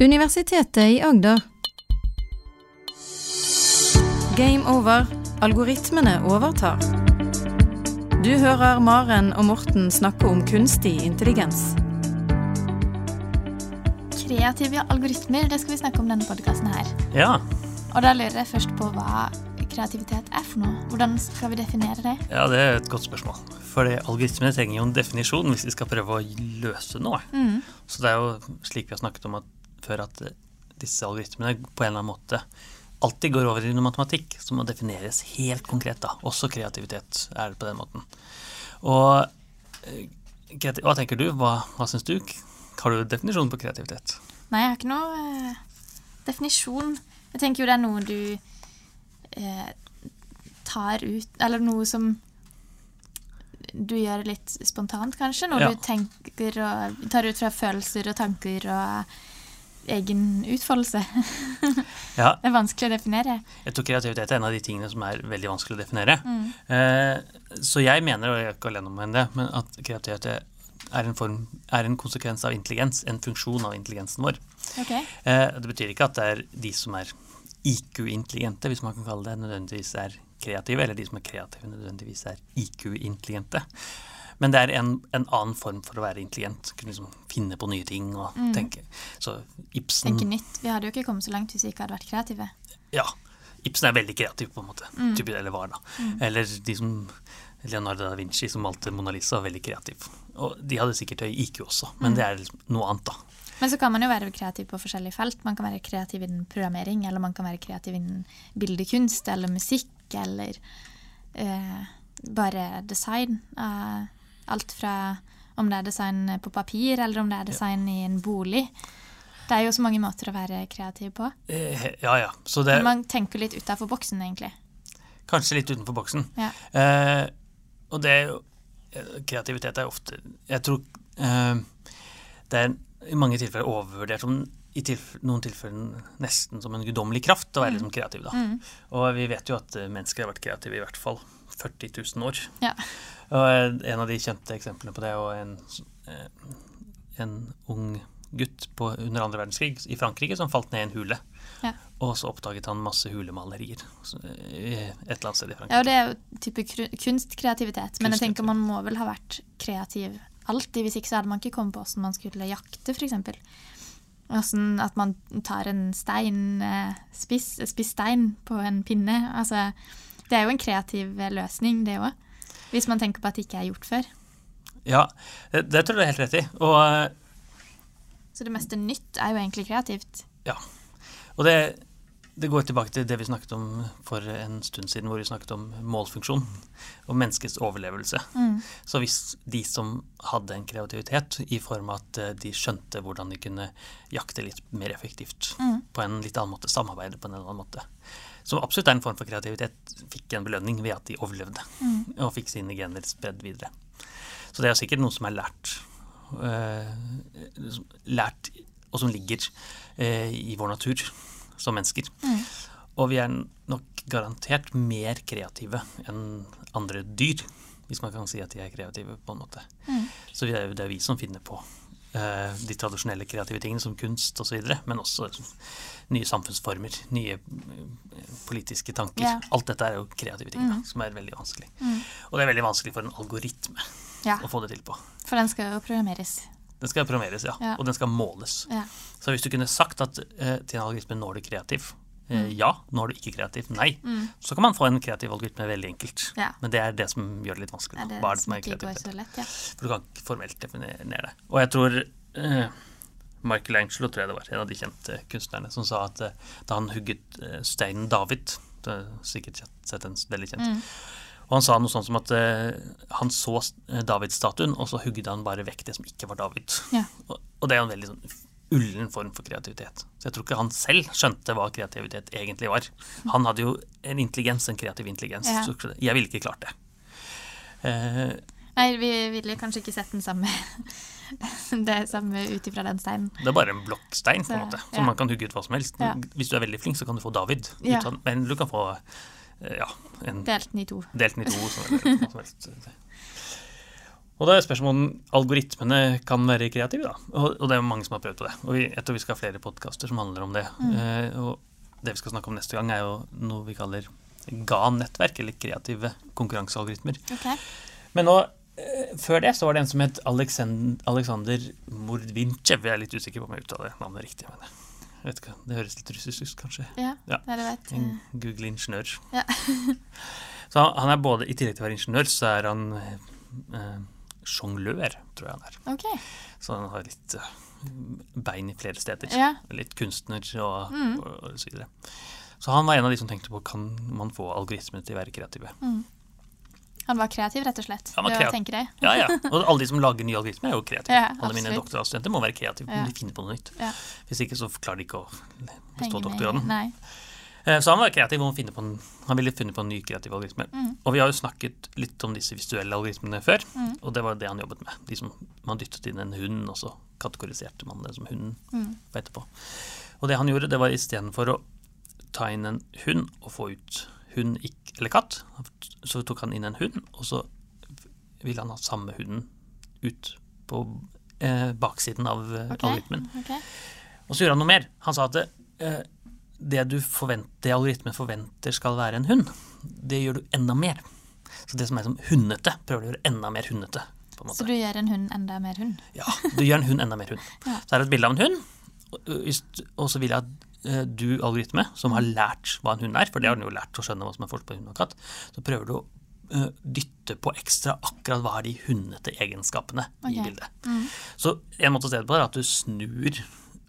Universitetet i Agder. Game over. Algoritmene overtar. Du hører Maren og Morten snakke om kunstig intelligens. Kreative algoritmer, det skal vi snakke om denne podkasten her. Ja, Og da lurer jeg først på hva kreativitet er for noe. Hvordan skal vi definere det? ja, det er et godt spørsmål. For algoritmene trenger jo en definisjon hvis de skal prøve å løse noe. Mm. Så det er jo slik vi har snakket om at, før, at disse algoritmene på en eller annen måte alltid går over i noe matematikk som må defineres helt konkret. da. Også kreativitet er det på den måten. Og eh, hva tenker du? Hva, hva syns du? Har du definisjon på kreativitet? Nei, jeg har ikke noe eh, definisjon. Jeg tenker jo det er noe du eh, tar ut Eller noe som du gjør litt spontant, kanskje. Noe Ja. du tenker og tar ut fra følelser og tanker og egen utfoldelse. Ja, Det er vanskelig å definere. Jeg tror kreativitet er en av de tingene som er veldig vanskelig å definere. Mm. Eh, så jeg mener, og jeg er ikke alene om det, men at kreativitet er en, form, er en konsekvens av intelligens, en funksjon av intelligensen vår. Okay. Eh, det betyr ikke at det er de som er IQ-intelligente, hvis man kan kalle det, nødvendigvis er kreative, eller de som er kreative nødvendigvis er IQ-intelligente. Men det er en, en annen form for å være intelligent. Kunne liksom finne på nye ting og tenke. Så Ibsen Tenke nytt. Vi hadde jo ikke kommet så langt hvis vi ikke hadde vært kreative. Ja. Ibsen er veldig kreativ, på en måte. Typisk, eller var, da. Eller de som Leonardo da Vinci, som malte Mona Lisa, var veldig kreativ. Og de hadde sikkert høy IQ også, men det er liksom noe annet, da. Men så kan man jo være kreativ på forskjellige felt. Man kan være kreativ innen programmering, eller man kan være kreativ innen bildekunst eller musikk, eller uh, bare design. Eh, alt fra om det er design på papir, eller om det er design i en bolig. Det er jo så mange måter å være kreativ på. Eh, ja, ja. Så det man tenker litt utafor boksen, egentlig. kanskje litt utenfor boksen. Ja. Eh, og det er jo eh, Kreativitet er ofte Jeg tror eh, det er i mange tilfeller overvurdert som i tilf noen tilfeller nesten som en guddommelig kraft å være liksom kreativ. da. Og vi vet jo at eh, mennesker har vært kreative i hvert fall 40 000 år. Ja. Og eh, en av de kjente eksemplene på det er en, eh, en ung gutt på, under andre verdenskrig i Frankrike som falt ned i en hule. Ja. Og så oppdaget han masse hulemalerier eh, et eller annet sted i Frankrike. Ja, og det er jo type kunstkreativitet. Men jeg tenker man må vel ha vært kreativ alltid. Hvis ikke så hadde man ikke kommet på hvordan man skulle jakte, f.eks. Åssen at man tar en stein, spiss, spiss stein på en pinne. Altså, det er jo en kreativ eh, løsning, det òg. Hvis man tenker på at det ikke er gjort før. Ja, det, det tror jeg du er helt rett i. Og, eh, Så det meste nytt er jo egentlig kreativt. ja. og det, det går tilbake til det vi snakket om for en stund siden, hvor vi snakket om målfunksjon og menneskets overlevelse. Så hvis de som hadde en kreativitet i form av at eh, de skjønte hvordan de kunne jakte litt mer effektivt på en litt annen måte, samarbeide på en annen måte, som absolutt er en form for kreativitet, fikk en belønning ved at de overlevde og fikk sine gener spredd videre. Så det er sikkert noe som er lært, Uh, lært og som ligger uh, i vår natur som mennesker. Og vi er nok garantert mer kreative enn andre dyr, hvis man kan si at de er kreative på en måte. Så det er jo det vi som finner på de tradisjonelle kreative tingene som kunst osv., men også nye samfunnsformer, nye eh, politiske tanker. Yeah. Alt dette er jo kreative ting da, som er veldig vanskelig. Og det er veldig vanskelig for en algoritme Ja, å få det til på. For den skal jo programmeres. Den skal programmeres, ja. Ja. Og den skal måles. Ja. Så hvis du kunne sagt at eh, til en algoritme nå er du kreativ, eh, ja, nå er du ikke kreativ, nei, så kan man få en kreativ algoritme veldig enkelt. Ja. Men det er det som gjør det litt vanskelig. Er det Hva er det som er så lett, ja. For du kan ikke formelt definere det. Og jeg tror eh, Michelangelo, tror jeg det var, en av de kjente kunstnerne, som sa at eh, da han hugget eh, steinen David Du har sikkert sett- en veldig kjent. Og han sa noe sånt som at eh, han så eh, David-statuen, og så hugget han bare vekk det som ikke var David. Ja. Og, og det er jo en veldig sånn ullen form for kreativitet. Så jeg tror ikke han selv skjønte hva kreativitet egentlig var. Han hadde jo en intelligens, en kreativ intelligens. Ja. Så jeg ville ikke klart det. Uh, Nei, vi ville kanskje ikke sett den samme det samme ut ifra den steinen. Det er bare en blokkstein, på en måte, måte, ja. man kan hugge ut hva som helst. Ja. Hvis du er veldig flink, så kan du få David. Ja. Ut men du kan få eh, ja, en Delt den i to. delt den i to, som, eller som helst. Og da er spørsmålet om algoritmene kan være kreative, da. Og, og det er mange som har prøvd på det. Og vi, jeg tror vi skal ha flere podkaster som handler om det. Mm. Eh, og det vi skal snakke om neste gang, er jo noe vi kaller GAN-nettverk, eller kreative konkurransealgoritmer. Okay. Men nå, eh, før det så var det en som het Alexander, Alexander Mordvintsjev. Jeg er litt usikker på om jeg uttaler navnet riktig. men jeg vet ikke, Det høres litt russisk ut, kanskje. Ja, Ja. det du vet. En Google-ingeniør. Ja. så han- han er både, i tillegg til å være ingeniør, så er han eh, sjonglør, tror jeg han er. Okay. Så han har litt eh, bein i flere steder. Ja. Litt kunstner og, Mm. og, og så videre. Så han var en av de som tenkte på kan man få algoritmene til å være kreative. Han var kreativ, rett og slett. Han var kreativ. det. Ja, ja. Og alle de som lager nye algoritmer, er jo kreative. Ja, alle mine absolutt. doktorgradsstudenter må være kreative. Ja. De finner på noe nytt. Ja. Hvis ikke så klarer de ikke å bestå doktorgraden. Nei. Eh, Så han var kreativ og en, han ville funnet på en ny kreativ algoritme. Mm. Og vi har jo snakket litt om disse visuelle algoritmene før, Mm. og det var det han jobbet med. De som Man dyttet inn en hund, og så kategoriserte man det som hunden Mm. etterpå. Og det han gjorde, det var istedenfor å ta inn en hund og få ut hund eller katt, så tok han inn en hund, og så ville han ha samme hunden ut på eh, baksiden av eh, Ok. algoritmen. Okay. Og så gjorde han noe mer. Han sa at eh, det du forventer, det algoritmen forventer skal være en hund, det gjør du enda mer. Så det som er som hundete, prøver du å gjøre enda mer hundete. På en måte. Så du gjør en hund enda mer hund? Ja, du gjør en hund enda mer hund. Ja. Så er det et bilde av en hund, og, så vil jeg at eh, du, algoritme, som har lært hva en hund er, for det har den jo lært å skjønne hva som er forskjell på hund og katt, så prøver du å eh, dytte på ekstra akkurat hva er de hundete egenskapene i bildet. Mm. Så en måte å se det på er at du snur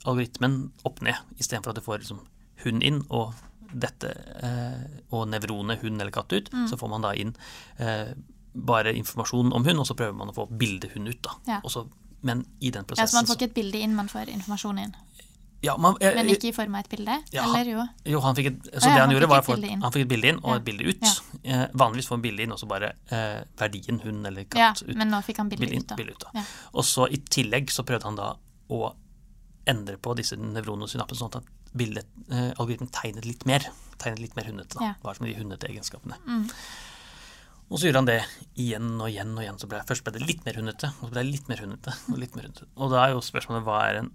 algoritmen opp ned, istedenfor at du får liksom hund inn og dette eh, og nevronet hund eller katt ut. Mm. Så får man da inn eh, bare informasjon om hund, og så prøver man å få bildet hund ut. da. Ja. Og så, men i den Ja, prosessen så man får ikke et bilde inn, man får informasjon inn. ja, man, eh, Men ikke i form av et bilde? ja, Eller jo? Jo, han et, så ja, det han han gjorde var inn. han fikk et bilde inn og Ja. et bilde ut. Eh, vanligvis får man bilde inn og så bare eh, verdien hund eller Ja, katt ut. men nå fikk han bilde ut, ut da. Ja. Og så i tillegg så prøvde han da å endre på disse nevronene og synapsene, sånn at bildet, eh, algoritmen tegnet litt mer. Tegnet litt mer hundete. da. Ja. Hva som er de hundete egenskapene. Mm. Og så gjorde han det igjen og igjen og igjen. Så ble, først ble det litt mer hundete, og så ble det litt mer hundete. Og litt mer hundete. Og da er jo spørsmålet hva er en,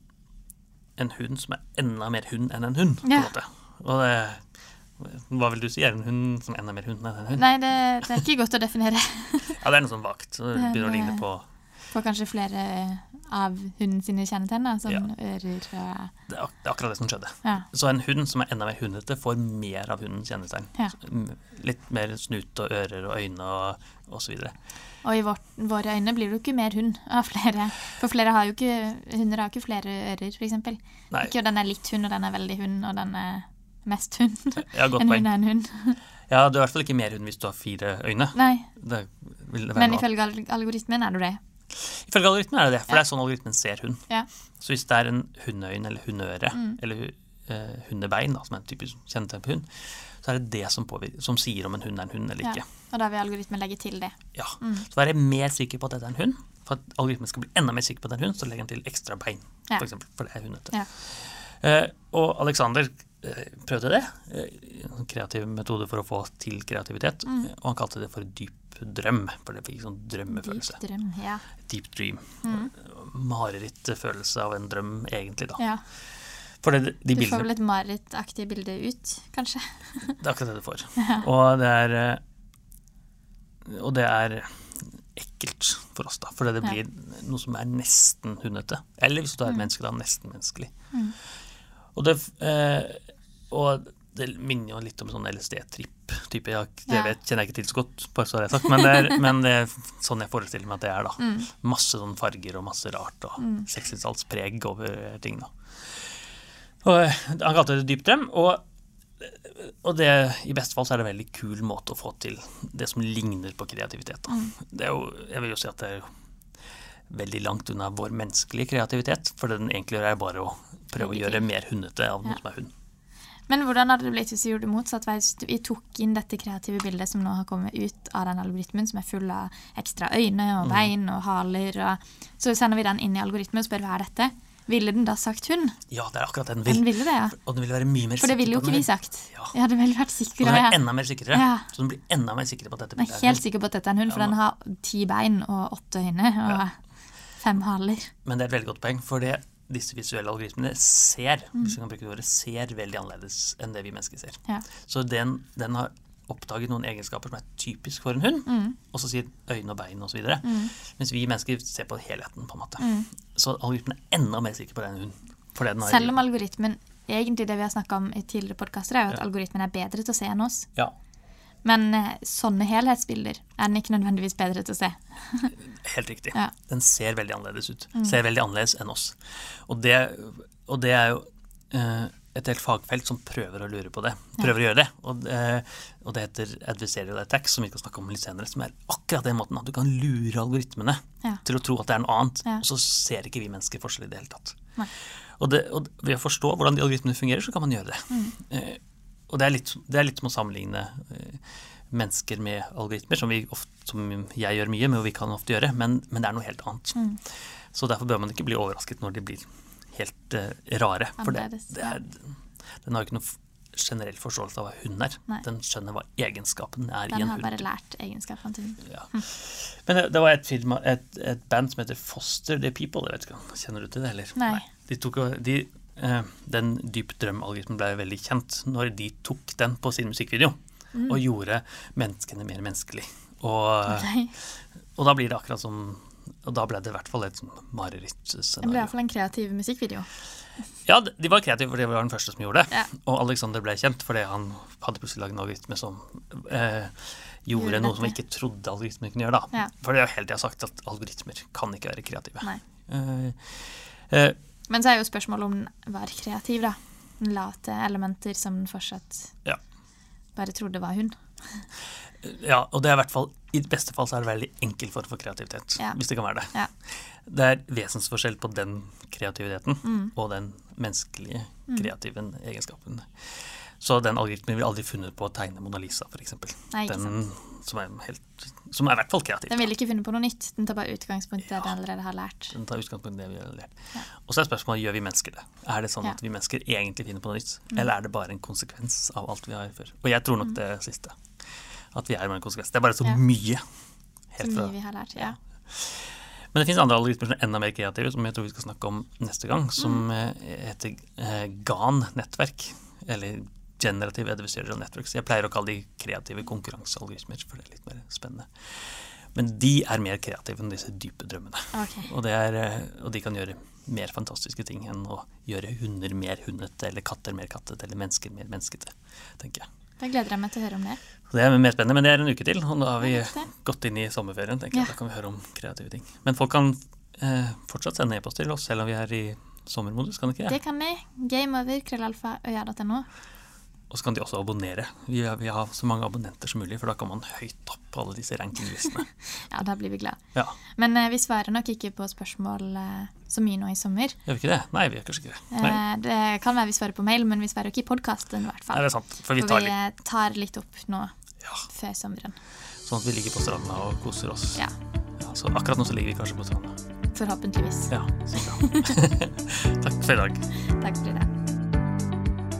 en hund som er enda mer hund enn en hund? på en Ja. måte. Og det, hva vil du si? Er det en hund som er enda mer hund enn en hund? Nei, det, det er ikke godt å definere. Ja, det er noe sånn vagt. Så Det- begynner å ligne på Får kanskje flere av hunden sine kjennetegn, som Ja. ører og det er, ak det er akkurat det som skjedde. Ja. Så en hund som er enda mer hundete, får mer av hundens kjennetegn. Ja. Litt mer snut og ører og øyne og, og så videre. Og i vårt, våre øyne blir det jo ikke mer hund av flere. For flere har jo ikke, hunder har ikke flere ører, f.eks. Ikke jo den er litt hund, og den er veldig hund, og den er mest hund. ja, En poeng. hund er en hund. Ja, du er i hvert fall ikke mer hund hvis du har fire øyne. Nei, Det det men ifølge algoritmen er du det. Ifølge algoritmen er det det, for det er sånn algoritmen ser hund. Ja. Så hvis det er en hundeøyne eller hundeøre Mm. eller eh, hundebein, da, som er en typisk kjennetegn på hund, så er det det som, påvirker, som sier om en hund er en hund eller Ja. ikke. Og da vil algoritmen legge til det. Ja. Mm. Så være mer sikker på at dette er en hund. For at algoritmen skal bli enda mer sikker på at det er en hund, så legger den til ekstra bein, Ja. for eksempel, for det er hundete. Ja. Uh, og Alexander uh, prøvde det. Uh, En kreativ metode for å få til kreativitet. Mm. Og han kalte det for dyp drøm, for det fikk sånn drømmefølelse. Deep drøm, ja. Deep dream. Mm. Marerittfølelse av en drøm, egentlig, da. ja. Det, de Du får vel et marerittaktig bilde ut, kanskje. Det er akkurat det du får. Og det er eh, Og det er ekkelt for oss, da. For det Ja. blir noe som er nesten hundete. Eller hvis du er Mm. menneske, da nesten menneskelig. Mm. Og det, eh, og det minner jo litt om sånn LSD-tripp-type. Det Ja. vet, kjenner jeg ikke til så godt, bare så har jeg sagt. Men, det er, men det er sånn jeg forestiller meg at det er, da. Mm. Masse sånn farger og masse rart og Mm. 60-tallspreg over ting, da. Og eh, han kalte det dyp drøm, og, og det, i beste fall så er det en veldig kul måte å få til det som ligner på kreativitet. Da. Mm. Det er jo, jeg vil jo si at det er jo veldig langt unna vår menneskelige kreativitet, for det den egentlig gjør er bare å prøve å gjøre mer hundete av noe Ja. som er hund. Men hvordan hadde det blitt hvis vi gjorde det motsatt vei? Vi tok inn dette kreative bildet som nå har kommet ut av den algoritmen, som er full av ekstra øyne og Mm. bein og haler, og så sender vi den inn i algoritmen og spør hva er dette? ville den da sagt hund? Ja, det er akkurat det den vil. Den ville det, ja. Og den ville være mye mer sikker. For det ville jo ikke vi sagt. Ja. Jeg hadde vel vært Og den er enda mer sikrere. Ja. Så den blir enda mer sikker på at dette Den er helt sikker på at dette er en hund, for Ja, den har ti bein og åtte øyne og fem haler. Men det er et veldig godt poeng, for det disse visuelle algoritmene ser Mm. hvis vi kan bruke det ordet, ser veldig annerledes enn det vi mennesker ser. Ja. Så den, den har oppdaget noen egenskaper som er typisk for en hund, Mm. og så sier øyne og bein osv. Mens vi mennesker ser på helheten. på en måte. Mm. Så algoritmen er enda mer sikker på den har- Selv om algoritmen egentlig det vi har snakka om i tidligere podkaster, er jo at Ja. algoritmen er bedre til å se enn oss. Ja, Men eh, sånne helhetsbilder er den ikke nødvendigvis bedre til å se. Helt riktig. Ja. Den ser veldig annerledes ut. Ser veldig annerledes enn oss. Og det, og det er jo eh, et helt fagfelt som prøver å lure på det. Prøver å gjøre det. Og, det. og det heter adversarial attack, som vi skal snakke om litt senere. Som er akkurat den måten at du kan lure algoritmene Ja. til å tro at det er noe annet. Ja. Og så ser ikke vi mennesker forskjell i det hele tatt. Nei. Og, det, og ved å forstå hvordan de algoritmene fungerer, så kan man gjøre det. Mm. Og det er, litt, det er litt som å sammenligne eh, mennesker med algoritmer, som, vi ofte, som jeg gjør mye med, og vi kan ofte gjøre, men, men det er noe helt annet. Mm. Så derfor bør man ikke bli overrasket når de blir helt uh, rare. For det, det er, den har jo ikke noe f- generell forståelse av hva hund er. Nei. Den skjønner hva egenskapen er i en hund. Den har bare lært egenskapene til den. Ja. Men det, det var et, film, et, et band som heter Foster the People. Jeg vet ikke, Kjenner du til det, eller? Nei. De tok, de, den Dyp drøm-algoritmen ble veldig kjent når de tok den på sin musikkvideo Mm. og gjorde menneskene mer menneskelig. Og, og da blir det akkurat som Og da ble det i hvert fall et sånn Det ble i hvert fall en kreativ musikkvideo. Ja, de de var kreative, for det var den første som gjorde det. Ja. Og Alexander ble kjent fordi han hadde plutselig laget en algoritme som eh, gjorde Gjorde noe som vi ikke trodde algoritmer kunne gjøre. da. Ja. For det er jo helt jeg har sagt at algoritmer kan ikke være kreative. Nei. Eh, eh, Men så er jo spørsmålet om den var kreativ, da. Den la til elementer som den fortsatt Ja. bare trodde var hun. ja, og det er i hvert fall i beste fall så er det veldig enkel form for kreativitet. Ja. Hvis det kan være det. Ja. Det er vesensforskjell på den kreativiteten Mm. og den menneskelige kreative egenskapen. Så den algoritmen ville aldri funnet på å tegne Mona Lisa, f.eks. Den som er, helt, som er i hvert fall kreativ. Den ville ikke funnet på noe nytt. Den tar bare utgangspunkt i det Ja. den allerede har lært. Den tar utgangspunkt i det vi har lært. Ja. Og så er spørsmålet gjør vi mennesker det. Er det sånn Ja. at vi mennesker egentlig finner på noe nytt, Mm. eller er det bare en konsekvens av alt vi har før? Og jeg tror nok det siste. At vi er bare en konsekvens. Det er bare så mye. Helt så mye vi har lært. Ja. Men det finnes andre algoritmer som er enda mer kreative, som jeg tror vi skal snakke om neste gang, som Mm. eh, heter eh, GAN-nettverk. Eller Generative Adversarial Networks. Jeg pleier å kalle de kreative konkurransealgoritmer, for det er litt mer spennende. Men de er mer kreative enn disse dype drømmene. Okay. Og, det er, eh, og de kan gjøre mer fantastiske ting enn å gjøre hunder mer hundete, eller katter mer kattete, eller mennesker mer menneskete, tenker jeg. Da gleder jeg meg til å høre om det. Det er mer spennende, men det er en uke til, og da har vi Ja, gått inn i sommerferien. tenker Ja. jeg. Da kan vi høre om kreative ting. Men folk kan eh, fortsatt sende e-post til oss, selv om vi er i sommermodus, kan de ikke det? Det kan vi. Gameover, krøllalfa, øya.no. Og så kan de også abonnere. Vi vi har så mange abonnenter som mulig, for da kan man høyt opp på alle disse rankinglistene. Ja, da blir vi glad. Ja, Men eh, vi svarer nok ikke på spørsmål eh, så mye nå i sommer. Gjør vi ikke det? Nei, vi gjør kanskje ikke det. Eh, det kan være vi svarer på mail, men vi svarer ikke i podkasten i hvert fall. Nei det er sant. For vi For tar vi litt eh, tar litt opp nå ja, før sommeren. sånn at vi ligger på stranda og koser oss. Ja, Ja, så akkurat nå så ligger vi kanskje på stranda. forhåpentligvis. Ja, så bra. Takk for i dag. Takk for i dag.